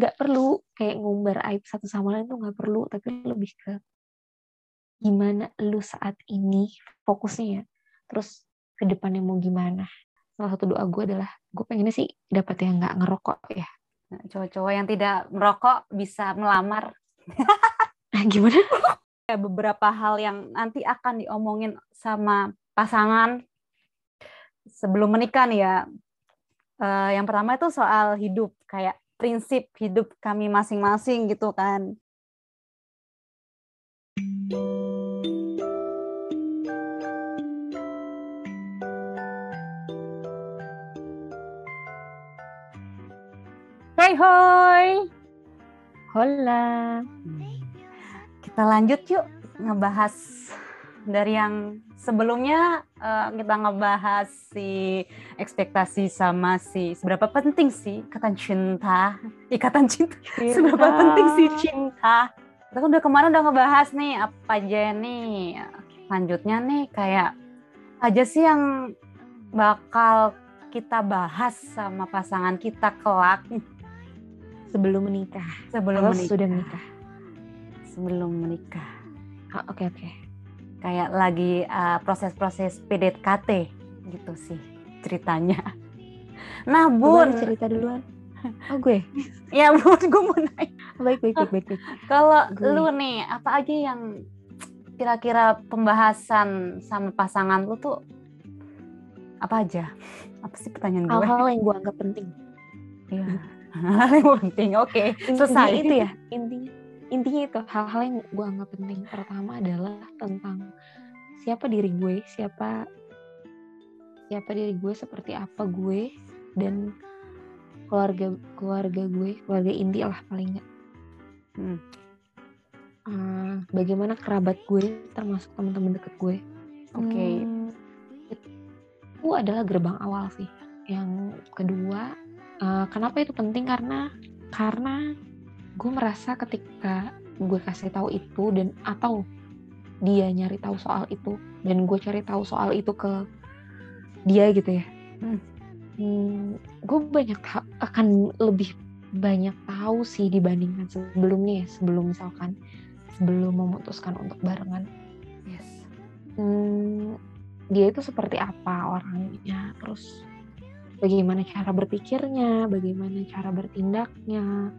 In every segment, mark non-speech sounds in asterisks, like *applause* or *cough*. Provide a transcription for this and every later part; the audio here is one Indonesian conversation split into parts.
nggak perlu kayak ngumbar aib satu sama lain tuh nggak perlu tapi lebih ke gimana lu saat ini fokusnya ya. Terus ke depannya mau gimana? Salah satu doa gue adalah gue pengennya sih dapat yang nggak ngerokok ya. Nah, cowok-cowok yang tidak merokok bisa melamar. Nah, *laughs* gimana beberapa hal yang nanti akan diomongin sama pasangan sebelum menikah nih ya. Eh, yang pertama itu soal hidup kayak prinsip hidup kami masing-masing gitu kan. Hai hoi. Hola. Kita lanjut yuk ngebahas dari yang sebelumnya eh, kita ngebahas si ekspektasi sama si seberapa penting sih ikatan cinta? Ikatan cinta? Seberapa penting sih cinta? Kita kan udah kemarin udah ngebahas nih apa aja nih? Lanjutnya nih kayak aja sih yang bakal kita bahas sama pasangan kita kelak. Sebelum menikah. Sebelum menikah. sudah menikah? Sebelum menikah. Ah, oke oke kayak lagi uh, proses-proses PDKT gitu sih ceritanya. *laughs* Nah bun, cerita duluan oh gue *laughs* ya bun, gue mau nanya. baik baik baik baik, baik. *laughs* Kalau lu nih, apa aja yang kira-kira pembahasan sama pasangan lu tuh apa aja? Apa sih pertanyaan gue? hal-hal yang gue anggap penting Iya. Hal yang penting. Oke, Intinya selesai itu ya intinya intinya itu hal-hal yang gue anggap penting. Pertama adalah tentang siapa diri gue siapa siapa diri gue seperti apa gue dan keluarga keluarga gue keluarga inti lah paling nggak. Hmm. Eh, bagaimana kerabat gue termasuk teman-teman deket gue. Oke. Hmm, itu adalah gerbang awal sih. Yang kedua eh, kenapa itu penting? Karena karena gue merasa ketika gue kasih tahu itu dan atau dia nyari tahu soal itu dan gue cari tahu soal itu ke dia gitu ya Hmm. Hmm, gue banyak akan lebih banyak tahu sih dibandingkan sebelumnya ya sebelum misalkan sebelum memutuskan untuk barengan Yes. hmm, dia itu seperti apa orangnya, terus bagaimana cara berpikirnya, bagaimana cara bertindaknya,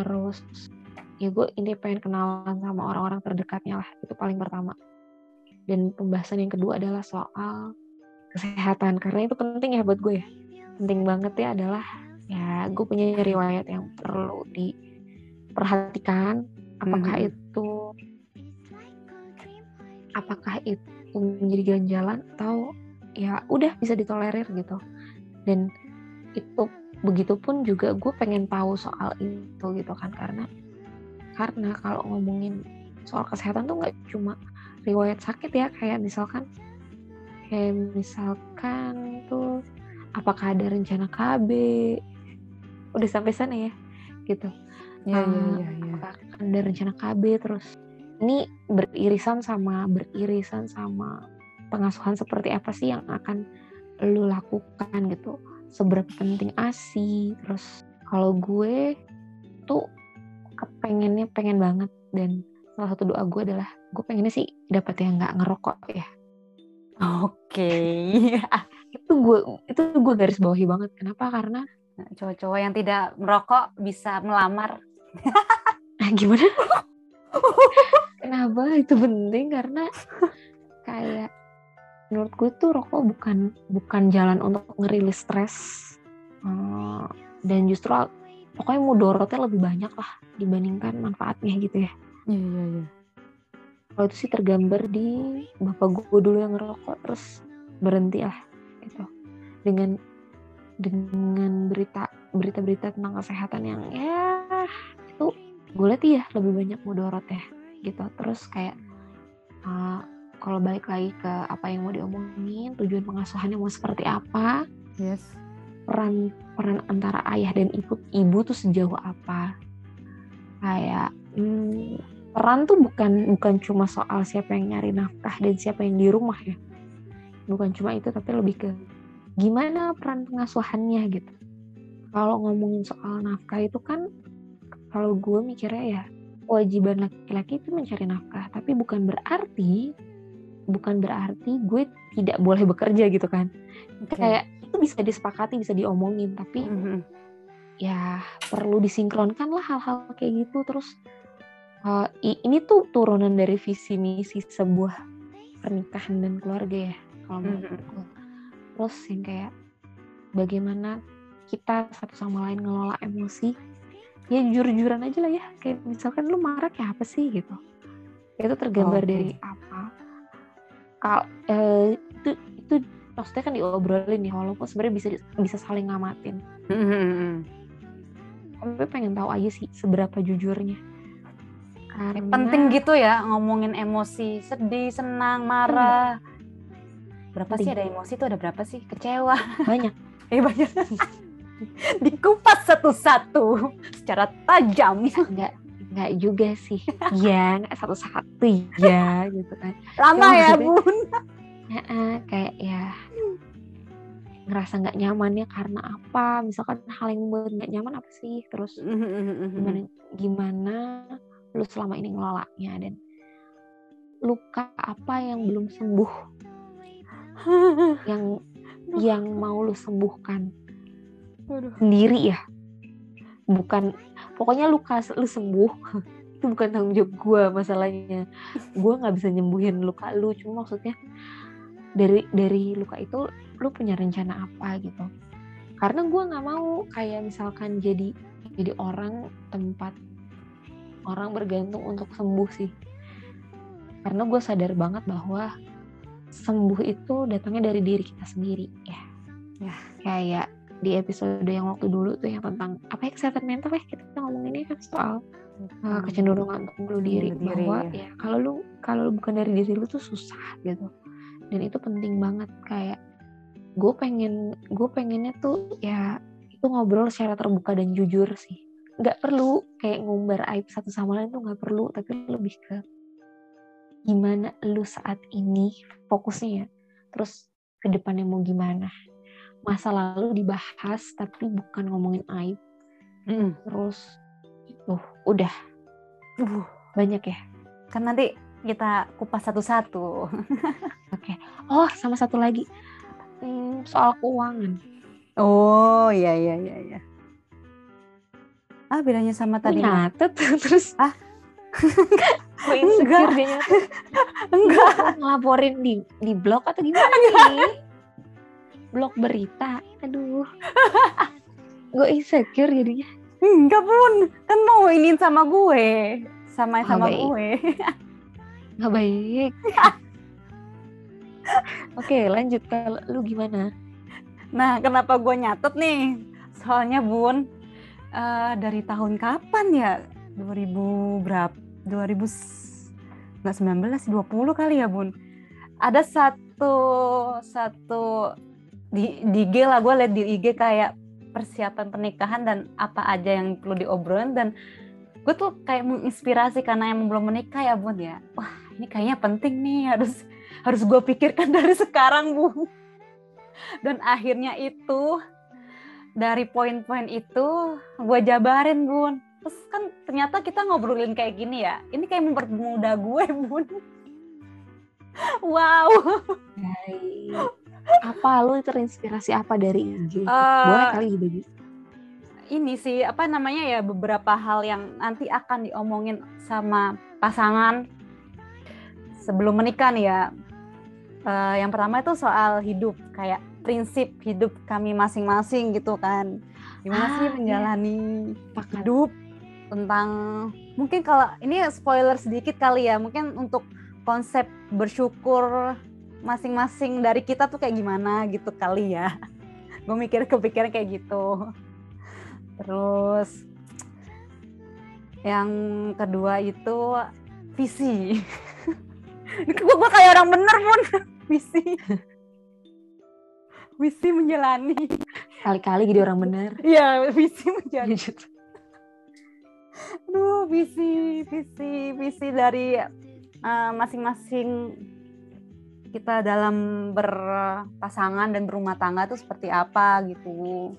terus ya gue ini pengen kenalan sama orang-orang terdekatnya lah itu paling pertama. Dan pembahasan yang kedua adalah soal kesehatan karena itu penting ya buat gue ya. Penting banget ya adalah ya gue punya riwayat yang perlu diperhatikan apakah Mhm. itu apakah itu menjadi ganjalan atau ya udah bisa ditolerir gitu dan itu begitupun juga gue pengen tahu soal itu gitu kan karena karena kalau ngomongin soal kesehatan tuh nggak cuma riwayat sakit ya kayak misalkan kayak misalkan tuh apakah ada rencana KB udah sampai sana ya gitu. Eh, iya, iya. apakah akan ada rencana KB terus ini beririsan sama beririsan sama pengasuhan seperti apa sih yang akan lu lakukan gitu seberapa penting ASI terus kalau gue tuh kepengennya pengen banget. Dan salah satu doa gue adalah gue pengennya sih dapat yang nggak ngerokok ya. Oke. *laughs* itu gue itu gue garis bawahi banget. Kenapa? Karena Cowok-cowok yang tidak merokok bisa melamar. *laughs* ah, gimana? *laughs* Kenapa? Itu penting karena kayak menurut gue tuh rokok bukan bukan jalan untuk ngerilis stres. Eh, dan justru pokoknya mudorotnya lebih banyak lah dibandingkan manfaatnya gitu ya. Iya, iya, iya. kalau itu sih tergambar di bapak gue dulu yang ngerokok terus berhenti lah gitu. Dengan dengan berita berita-berita tentang kesehatan yang ya itu gue lihat iya lebih banyak mudorot ya gitu. Terus kayak uh, kalau balik lagi ke apa yang mau diomongin tujuan pengasuhannya mau seperti apa? Yes. peran peran antara ayah dan ibu ibu tuh sejauh apa? Kayak hmm, peran tuh bukan bukan cuma soal siapa yang nyari nafkah dan siapa yang di rumah ya. Bukan cuma itu tapi lebih ke gimana peran pengasuhannya gitu. Kalau ngomongin soal nafkah itu kan kalau gue mikirnya ya kewajiban laki-laki itu mencari nafkah tapi bukan berarti bukan berarti gue tidak boleh bekerja gitu kan okay. kayak itu bisa disepakati bisa diomongin tapi mm -hmm. ya perlu disinkronkan lah hal-hal kayak gitu terus uh, ini tuh turunan dari visi misi sebuah pernikahan dan keluarga ya kalau menurut mm -hmm. terus yang kayak bagaimana kita satu sama lain ngelola emosi ya jujur-jujuran aja lah ya kayak misalkan lu marah kayak apa sih gitu itu tergambar okay. dari apa kal eh, itu itu maksudnya kan diobrolin ya walaupun sebenarnya bisa bisa saling ngamatin. Tapi pengen tahu aja sih seberapa jujurnya. Karena penting gitu ya ngomongin emosi sedih senang marah. Berapa penting. sih ada emosi tuh ada berapa sih? Kecewa. Banyak. *laughs* Eh banyak. *laughs* Dikupas satu-satu secara tajam. Enggak, enggak juga sih. *laughs* Iya, enggak satu-satu ya gitu kan. Lama Cuma ya, Bun. Ya, kayak ya ngerasa nggak nyamannya karena apa misalkan hal yang membuat nggak nyaman apa sih terus gimana gimana lu selama ini ngelolanya dan luka apa yang belum sembuh *laughs* yang yang mau lu sembuhkan Aduh. sendiri ya bukan pokoknya lu kas lu sembuh. *laughs* Itu bukan tanggung jawab gue masalahnya. Gue nggak bisa nyembuhin luka lu cuma maksudnya dari dari luka itu lu punya rencana apa gitu. Karena gue nggak mau kayak misalkan jadi jadi orang tempat orang bergantung untuk sembuh sih. Karena gue sadar banget bahwa sembuh itu datangnya dari diri kita sendiri ya. Ya. Kayak di episode yang waktu dulu tuh yang tentang apa ya kesehatan mental ya kita ngomongin ini kan soal uh, kecenderungan untuk bunuh diri, bahwa ya. ya kalau lu kalau lu bukan dari diri lu tuh susah gitu. Dan itu penting banget kayak gue pengen gue pengennya tuh ya itu ngobrol secara terbuka dan jujur sih. Nggak perlu kayak ngumbar aib satu sama lain tuh nggak perlu tapi lebih ke gimana lu saat ini fokusnya ya. Terus ke depannya mau gimana masa lalu dibahas tapi bukan ngomongin aib. Mm. terus itu udah. Uh, banyak ya? Kan nanti kita kupas satu-satu. *laughs* Oke. Okay. oh sama satu lagi. Hmm, soal keuangan. Oh iya iya iya iya. Ah bedanya sama tadi nyatet? *laughs* Terus ah. *laughs* Enggak. enggak. Ngelaporin di di blog atau gimana nih blog berita. Aduh. *laughs* Gue insecure jadinya. Enggak pun. Kan mau ini sama gue. Sama sama baik. gue. *laughs* Nggak baik. *laughs* Oke lanjut. Kalau lu gimana? Nah kenapa gue nyatet nih? Soalnya bun uh, dari tahun kapan ya? 2000 berapa 2000 nggak 19 20 kali ya bun. Ada satu satu di di IG lah gue liat di IG kayak persiapan pernikahan dan apa aja yang perlu diobrolin dan gue tuh kayak menginspirasi karena yang belum menikah ya bun ya. Wah ini kayaknya penting nih harus harus gue pikirkan *laughs* dari sekarang bun. Dan akhirnya itu dari poin-poin itu gue jabarin bun. Terus kan ternyata kita ngobrolin kayak gini ya ini kayak mempermudah gue bun. *laughs* Wow apa lu terinspirasi apa dari IG? Uh, Boleh kali dibagi. Ini sih apa namanya ya beberapa hal yang nanti akan diomongin sama pasangan sebelum menikah nih ya. Uh, yang pertama itu soal hidup kayak prinsip hidup kami masing-masing gitu kan. Gimana ah, sih iya. menjalani iya. hidup tentang mungkin kalau ini spoiler sedikit kali ya mungkin untuk konsep bersyukur masing-masing dari kita tuh kayak gimana gitu kali ya. *laughs* Gue mikir kepikiran kayak gitu. Terus yang kedua itu visi. *laughs* Gue kayak orang bener pun *laughs* visi. Visi menjalani. Kali-kali jadi orang bener. Iya visi menjalani. Aduh visi visi visi dari uh, masing-masing kita dalam berpasangan dan berumah tangga tuh seperti apa gitu.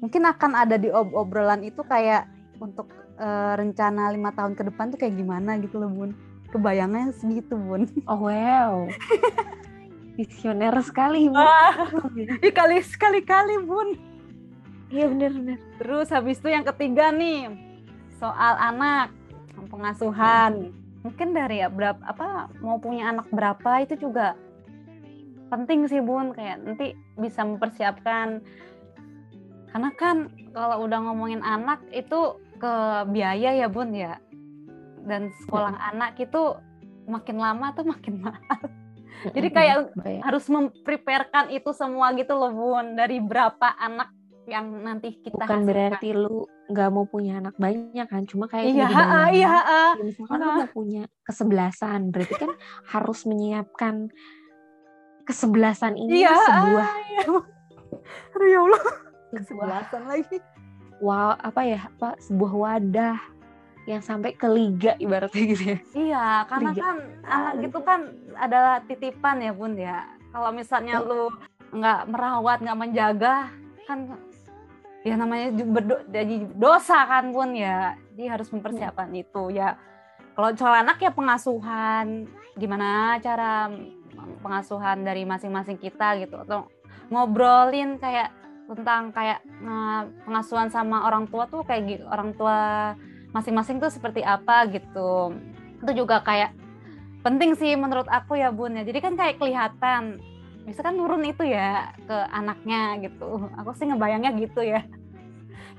mungkin akan ada di ob obrolan itu kayak untuk uh, rencana lima tahun ke depan tuh kayak gimana gitu loh bun. Kebayangnya segitu bun. Oh wow. *laughs* Visioner sekali bun. Ah, kali *laughs* sekali kali bun. Iya bener bener. Terus habis itu yang ketiga nih soal anak pengasuhan mungkin dari ya berapa apa mau punya anak berapa itu juga penting sih bun. Kayak nanti bisa mempersiapkan. Karena kan kalau udah ngomongin anak itu ke biaya ya bun ya. Dan sekolah hmm. anak itu makin lama tuh makin mahal. Jadi kayak harus mempreparekan itu semua gitu loh bun. Dari berapa anak yang nanti kita bukan hasilkan. berarti lu nggak mau punya anak banyak kan cuma kayak iya ha, iya ha, ya, misalkan nah. mau punya kesebelasan berarti kan harus menyiapkan kesebelasan ini iya, sebuah iya. Aduh ya Allah *laughs* kesebelasan lagi wow apa ya apa sebuah wadah yang sampai ke liga ibaratnya gitu ya iya karena liga. kan anak gitu kan adalah titipan ya bun ya kalau misalnya oh. lu nggak merawat nggak menjaga kan ya namanya berdo jadi dosa kan pun ya. Jadi harus mempersiapkan hmm. itu ya. Kalau soal anak ya pengasuhan. Gimana cara pengasuhan dari masing-masing kita gitu. Atau ngobrolin kayak tentang kayak pengasuhan sama orang tua tuh kayak gitu orang tua masing-masing tuh seperti apa gitu. Itu juga kayak penting sih menurut aku ya bun ya. Jadi kan kayak kelihatan bisa kan nurun itu ya ke anaknya gitu. Aku sih ngebayangnya gitu ya.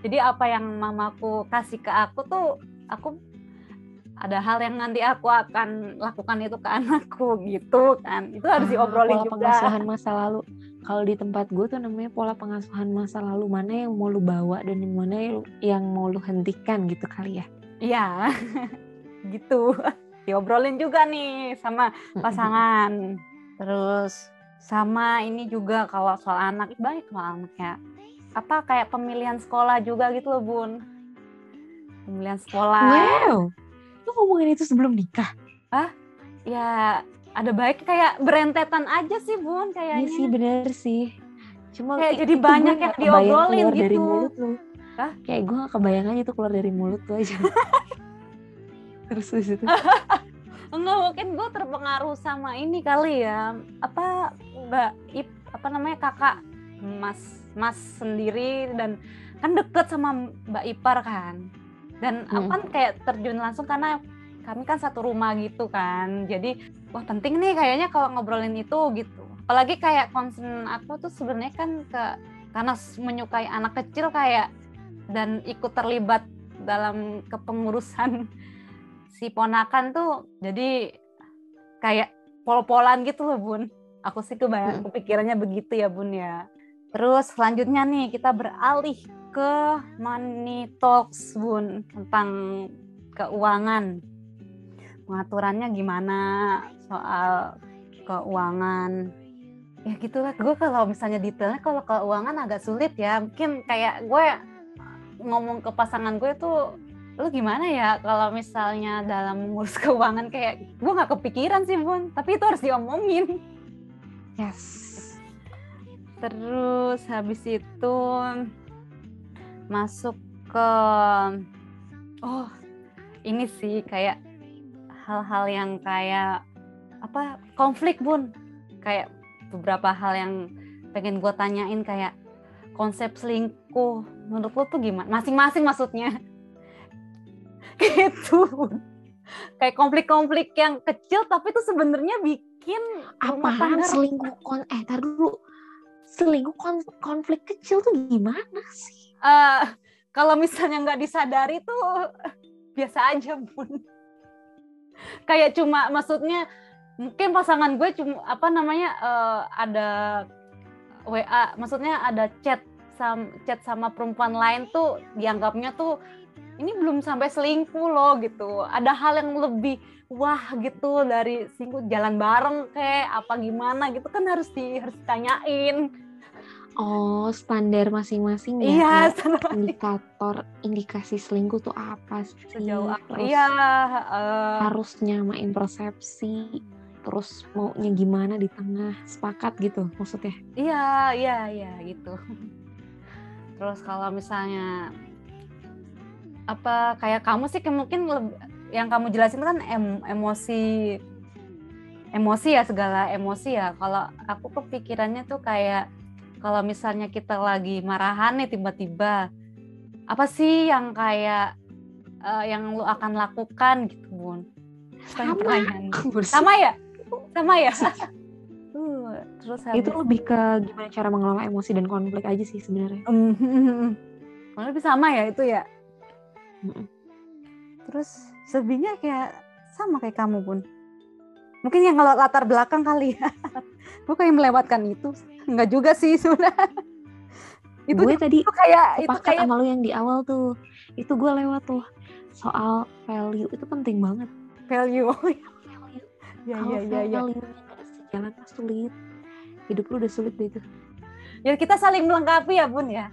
Jadi apa yang mamaku kasih ke aku tuh aku ada hal yang nanti aku akan lakukan itu ke anakku gitu kan. Itu harus ah, diobrolin pola juga. pengasuhan masa lalu. Kalau di tempat gue tuh namanya pola pengasuhan masa lalu. Mana yang mau lu bawa dan yang mana yang mau lu hentikan gitu kali ya. Iya. *laughs* Gitu. Diobrolin juga nih sama pasangan. Terus sama ini juga kalau soal anak baik soal anaknya. Apa kayak pemilihan sekolah juga gitu loh bun. Pemilihan sekolah. Wow. Lu ngomongin itu sebelum nikah? Ah ya ada baik kayak berentetan aja sih bun kayaknya. Iya sih bener sih. Cuma kayak jadi banyak yang diobrolin gitu. dari mulut lu. Hah? kayak gue gak kebayang aja tuh keluar dari mulut tuh aja. *laughs* Terus terus itu? *laughs* Enggak mungkin gue terpengaruh sama ini kali ya. Apa mbak Ip apa namanya kakak mas mas sendiri dan kan deket sama mbak Ipar kan. Dan hmm. kan kayak terjun langsung karena kami kan satu rumah gitu kan. Jadi wah penting nih kayaknya kalau ngobrolin itu gitu. Apalagi kayak concern aku tuh sebenarnya kan ke karena menyukai anak kecil kayak dan ikut terlibat dalam kepengurusan *laughs* si ponakan tuh jadi kayak pol-polan gitu loh bun aku sih kebayang kepikirannya begitu ya bun ya. Terus selanjutnya nih kita beralih ke money talks bun tentang keuangan. Pengaturannya gimana soal keuangan? Ya gitulah gue kalau misalnya detailnya kalau keuangan agak sulit ya. Mungkin kayak gue ngomong ke pasangan gue tuh lu gimana ya kalau misalnya dalam mengurus *laughs* keuangan? Kayak gue nggak kepikiran sih bun. Tapi itu harus diomongin yes. Terus habis itu masuk ke oh ini sih kayak hal-hal yang kayak apa konflik bun. Kayak beberapa hal yang pengen gue tanyain kayak konsep selingkuh. Menurut lo tuh gimana? Masing-masing maksudnya. *laughs* Gitu. Kayak konflik-konflik yang kecil tapi itu sebenarnya bikin apa selingkuh kon eh tar dulu. Selingkuh kon konflik kecil tuh gimana sih? Uh, kalau misalnya nggak disadari tuh biasa aja bun. Kayak cuma maksudnya mungkin pasangan gue cuma apa namanya uh, ada WA maksudnya ada chat sam chat sama perempuan lain tuh dianggapnya tuh ini belum sampai selingkuh loh gitu ada hal yang lebih wah gitu dari selingkuh jalan bareng kayak apa gimana gitu kan harus di harus ditanyain Oh, standar masing-masing ya. Iya, indikator indikasi selingkuh tuh apa sih? Sejauh apa? Iya, uh, harus nyamain persepsi, terus maunya gimana di tengah, sepakat gitu maksudnya. Iya, iya, iya gitu. *laughs* terus kalau misalnya apa kayak kamu sih mungkin yang kamu jelasin kan em, emosi emosi ya segala emosi ya. Kalau aku kepikirannya tuh kayak kalau misalnya kita lagi marahan nih tiba-tiba apa sih yang kayak uh, yang lu akan lakukan gitu bun? Sama. sama ya? Sama ya? *laughs* Uh, terus habis... itu lebih ke gimana cara mengelola emosi dan konflik aja sih sebenarnya. Kalau *laughs* lebih sama ya itu ya terus sebenarnya kayak sama kayak kamu pun mungkin yang kalau latar belakang kali ya. *laughs* Gue kayak melewatkan itu. Nggak juga sih sudah *laughs* itu gue tadi itu kayak itu kayak sama lu yang di awal tuh. Itu gue lewat tuh. Soal value itu penting banget. Value. *laughs* Ya ya ya ya. value sejalan sulit. Hidup lu udah sulit deh itu ya kita saling melengkapi ya bun ya.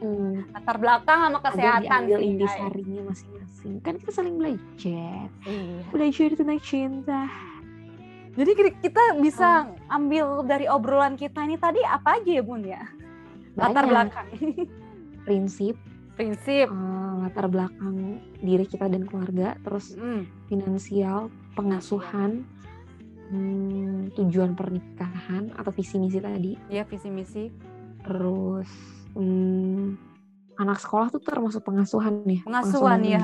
Mm. latar belakang sama kesehatan Ada sih sarinya masing-masing. Kan kita saling belajar. Iya. belajar tentang cinta. Jadi kita bisa oh. ambil dari obrolan kita ini tadi apa aja ya bun ya? Latar belakang. Prinsip. Prinsip. Uh, latar belakang diri kita dan keluarga terus mm. finansial pengasuhan hmm, tujuan pernikahan atau visi misi tadi? Ya visi misi. Terus hmm, anak sekolah tuh termasuk pengasuhan ya? Pengasuhan, pengasuhan ya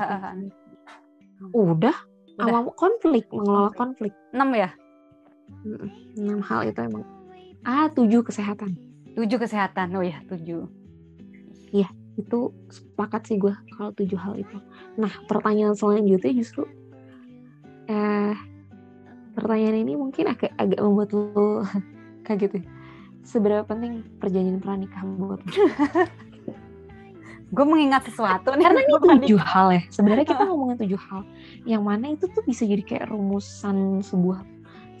udah, udah. awal konflik mengelola konflik. enam ya? Enam hal itu emang. Ah tujuh kesehatan. Tujuh kesehatan, oh ya tujuh. Iya, itu sepakat sih gue kalau tujuh hal itu. Nah, pertanyaan selanjutnya justru, eh, pertanyaan ini mungkin agak agak membuat lo *laughs* kaget ya. Seberapa penting perjanjian pranikah buat *laughs* gue mengingat sesuatu nih. Karena ini tujuh hal ya. Sebenarnya kita ngomongin tujuh hal. Yang mana itu tuh bisa jadi kayak rumusan sebuah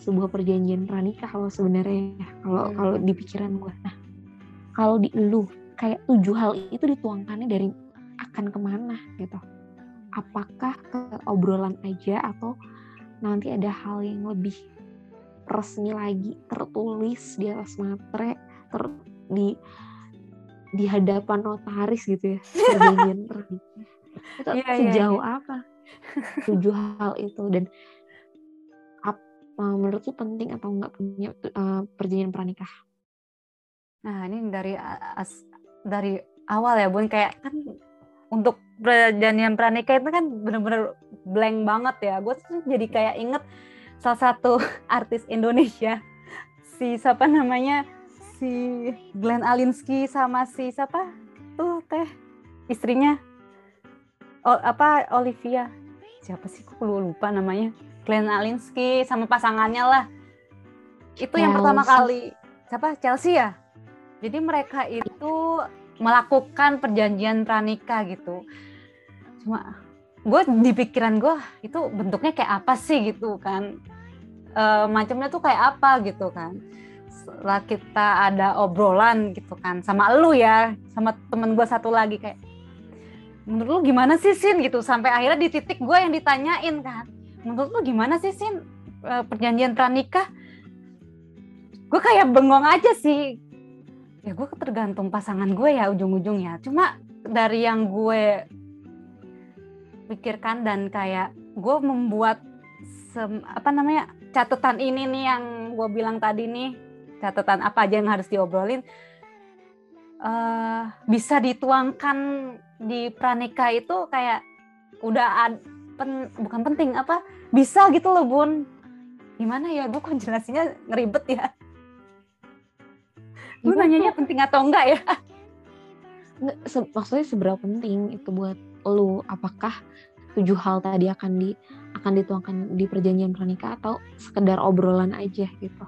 sebuah perjanjian pranikah kalau sebenarnya ya, kalau hmm. kalau di pikiran gue nah kalau di lu kayak tujuh hal itu dituangkannya dari akan ke mana gitu? Apakah ke obrolan aja atau nanti ada hal yang lebih resmi lagi tertulis di atas matre ter, di di hadapan notaris gitu ya *laughs* perjanjian itu yeah, iya, sejauh yeah, yeah. apa? *laughs* Tujuh hal itu dan apa menurut lu penting atau enggak punya uh, perjanjian pranikah Nah, ini dari as, dari awal ya, Bun, kayak kan untuk perjanjian pranikah itu kan bener-bener blank banget ya. Gue tuh jadi kayak inget salah satu *laughs* artis Indonesia, si siapa namanya, si Glenn Alinsky sama si siapa tuh teh istrinya, oh, apa Olivia, siapa sih? Kok lupa namanya. Glenn Alinsky sama pasangannya lah. Itu yang pertama kali siapa Chelsea ya? Jadi mereka itu melakukan perjanjian pranikah gitu. Cuma gue di pikiran gue itu bentuknya kayak apa sih? gitu kan. E, macamnya tuh kayak apa gitu kan. Setelah kita ada obrolan gitu kan sama lu ya, sama temen gue satu lagi kayak menurut lu gimana sih Sin? gitu. Sampai akhirnya di titik gue yang ditanyain kan menurut lu gimana sih Sin? E, perjanjian pranikah? Gue kayak bengong aja sih. Ya gue tergantung pasangan gue ya ujung-ujungnya. Cuma dari yang gue pikirkan dan kayak gue membuat sem, apa namanya catatan ini nih yang gue bilang tadi nih catatan apa aja yang harus diobrolin uh, bisa dituangkan di pranika itu kayak udah ad, pen, bukan penting apa bisa gitu loh bun. Gimana ya gue kok jelasinnya ngeribet ya? Lu nanyanya penting atau enggak ya? Nggak, se maksudnya seberapa penting itu buat lu? Apakah tujuh hal tadi akan di akan dituangkan di perjanjian pernikah atau sekedar obrolan aja gitu?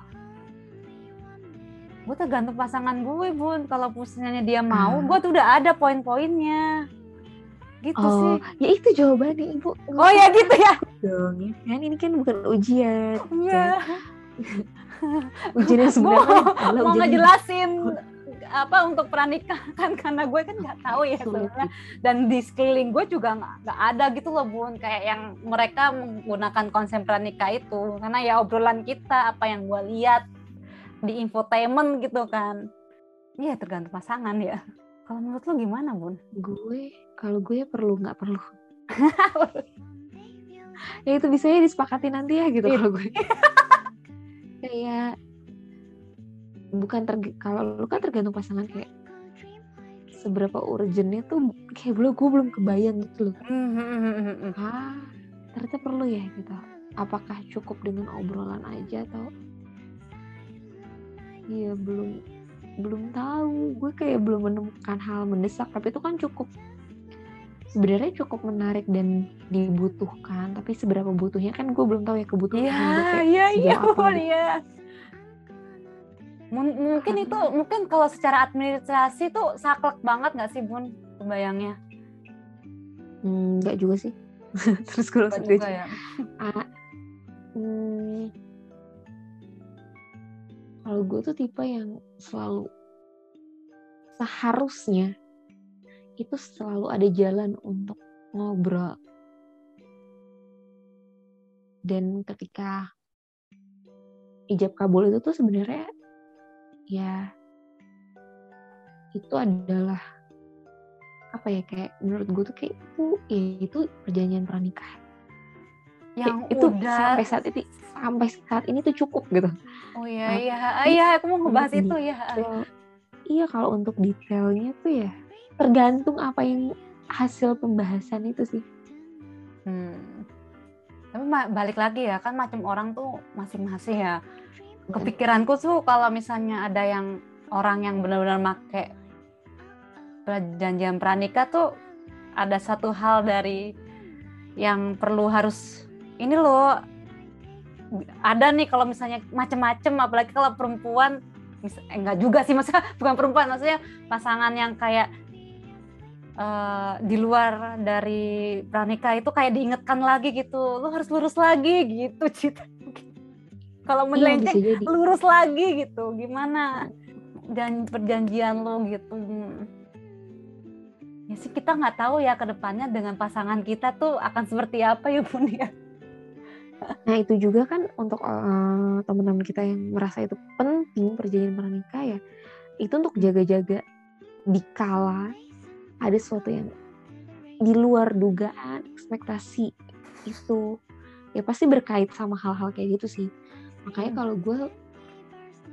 Gue tergantung pasangan gue, Bun. Kalau pusingannya dia mau, hmm. gue tuh udah ada poin-poinnya. Gitu oh, sih. Ya itu jawabannya, Ibu. Oh ya gitu ya? Dong, ya kan ini kan bukan ujian. Iya. *laughs* ujian *laughs* sebenarnya mau, mau ngejelasin apa untuk pernikah kan *laughs* karena gue kan nggak tahu ya sebenarnya dan di sekeliling gue juga nggak ada gitu loh bun kayak yang mereka menggunakan konsep pernikah itu karena ya obrolan kita apa yang gue lihat di infotainment gitu kan iya tergantung pasangan ya Kalau menurut lo gimana, Bun? Gue, kalau gue perlu nggak perlu. *laughs* ya itu bisa ya disepakati nanti ya gitu Iya. kalau gue. *laughs* kayak bukan ter kalau lu kan tergantung pasangan kayak seberapa urgentnya tuh kayak belum gue belum kebayang gitu loh. Hmm, Ah, ternyata perlu ya gitu. Apakah cukup dengan obrolan aja atau Iya belum belum tahu. Gue kayak belum menemukan hal mendesak, tapi itu kan cukup sebenarnya cukup menarik dan dibutuhkan. Tapi seberapa butuhnya kan gue belum tahu ya kebutuhan Iya, gue kayak iya, iya, apa Bun, *laughs* gitu. iya. Mun- Mungkin itu, mungkin kalau secara administrasi tuh saklek banget nggak sih, Bun? Kebayangnya. Hmm, enggak juga sih. *laughs* Terus gue Nggak langsung juga ya. Ah, hmm, kalau gue tuh tipe yang selalu seharusnya itu selalu ada jalan untuk ngobrol. Dan ketika ijab kabul itu tuh sebenarnya ya itu adalah apa ya kayak menurut gue tuh kayak itu ya itu perjanjian pranikah Yang Kayak itu udah. sampai saat ini sampai saat ini tuh cukup gitu. Oh iya, Ah, iya, Ah, iya, aku mau ngebahas itu ya. Iya kalau untuk detailnya tuh ya tergantung apa yang hasil pembahasan itu sih. Hmm. Tapi balik lagi ya, kan macam orang tuh masing-masing ya. Kepikiranku tuh kalau misalnya ada yang orang yang benar-benar make perjanjian pranikah tuh ada satu hal dari yang perlu harus ini loh ada nih kalau misalnya macem-macem apalagi kalau perempuan eh, enggak juga sih maksudnya *laughs* bukan perempuan maksudnya pasangan yang kayak eh, di luar dari pranikah itu kayak diingetkan lagi gitu lu harus lurus lagi gitu *laughs* cita kalau Iya melenceng jadi. lurus lagi gitu gimana dan perjanjian lo gitu? Ya sih kita nggak tahu ya ke depannya dengan pasangan kita tuh akan seperti apa ya bun ya. Nah itu juga kan untuk eh, teman-teman kita yang merasa itu penting perjanjian pranikah ya itu untuk jaga-jaga dikala ada sesuatu yang di luar dugaan ekspektasi itu ya pasti berkait sama hal-hal kayak gitu sih makanya Hmm. kalau gue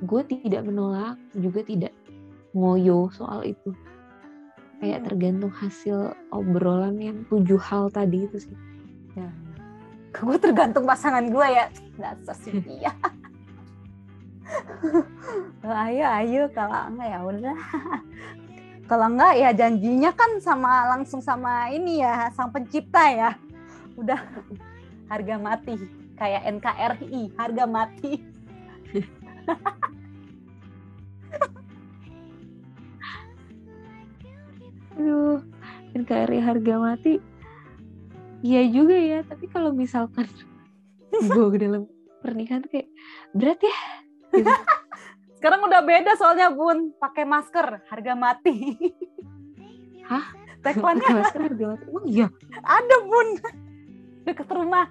gue tidak menolak juga tidak ngoyo soal itu. Kayak Hmm. tergantung hasil obrolan yang tujuh hal tadi itu sih. Ya. gue tergantung pasangan gue ya. Dasar sih *laughs* ayo ayo kalau enggak ya udah. Kalau enggak ya janjinya kan sama langsung sama ini ya sang pencipta ya. Udah. Harga mati kayak NKRI harga mati Aduh, NKRI harga mati. Iya juga ya, tapi kalau misalkan gue dalam pernikahan kayak berat ya. Gitu. sekarang udah beda soalnya bun pakai masker harga mati Hah? tagline Pakai masker harga mati. Emang iya? ada bun deket rumah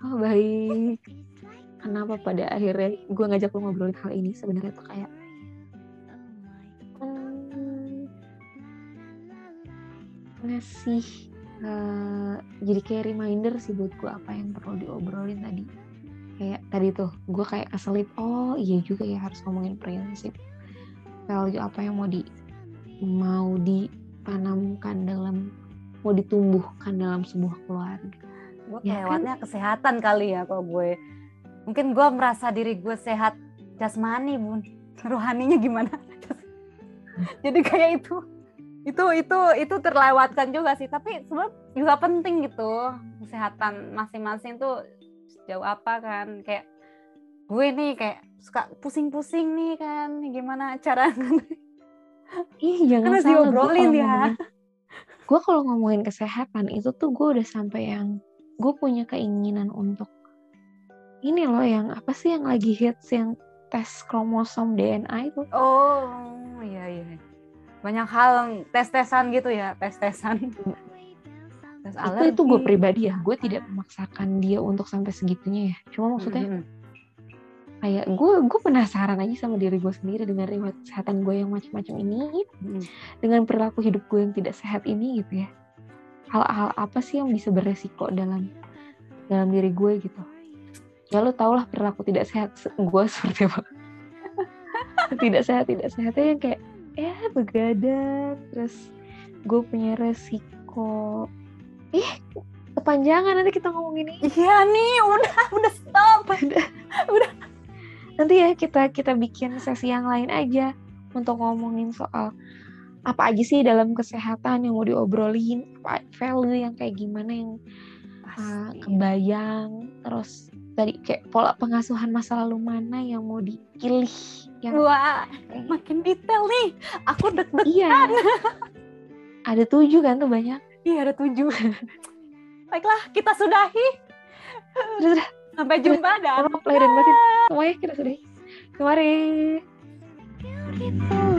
Oh baik. Kenapa pada akhirnya gue ngajak lo ngobrolin hal ini sebenarnya tuh kayak hmm, ngasih eh, jadi kayak reminder sih buat gue apa yang perlu diobrolin tadi. Kayak tadi tuh gue kayak keselip. Oh iya juga ya harus ngomongin prinsip. Value apa yang mau di mau ditanamkan dalam mau ditumbuhkan dalam sebuah keluarga. Gue Ya kan? kelewatnya kesehatan kali ya kalau gue. Mungkin gue merasa diri gue sehat jasmani bun. *laughs* Rohaninya gimana? *laughs* Jadi kayak itu itu itu itu terlewatkan juga sih. Tapi sebenarnya juga penting gitu kesehatan masing-masing tuh sejauh apa kan. Kayak gue nih kayak suka pusing-pusing nih kan. Gimana cara *laughs* Ih jangan Kan harus salah gue diobrolin kalau ya. ngomongin gue kalau ngomongin kesehatan itu tuh gue udah sampai yang gue punya keinginan untuk ini loh yang apa sih yang lagi hits yang tes kromosom DNA itu? Oh iya iya. Banyak hal tes-tesan gitu ya tes-tesan. Tes itu itu gue pribadi ya. Gue tidak memaksakan dia untuk sampai segitunya ya. Cuma maksudnya Mm-mm. kayak gue gue penasaran aja sama diri gue sendiri dengan riwayat kesehatan gue yang macam-macam ini Hmm. dengan perilaku hidup gue yang tidak sehat ini gitu ya hal-hal apa sih yang bisa beresiko dalam dalam diri gue gitu. Ya lo tau lah perilaku tidak sehat se- gue *laughs* seperti apa. Tidak sehat tidak sehatnya yang kayak ya begadang terus gue punya resiko. Ih kepanjangan nanti kita ngomongin ini. Iya nih, udah udah stop. *laughs* nanti ya kita kita bikin sesi yang lain aja untuk ngomongin soal apa aja sih dalam kesehatan yang mau diobrolin? Apa value yang kayak gimana yang uh, kebayang? Terus tadi kayak pola pengasuhan masa lalu mana yang mau dipilih? Yang Wah, kayak- makin detail nih. Aku deg-deg. iya. Ada tujuh kan tuh banyak? Iya, ada tujuh. Baiklah, kita sudahi. Sudah, sudah. Sampai jumpa dan lahir dan batin. Semuanya kita sudah kemarin beautiful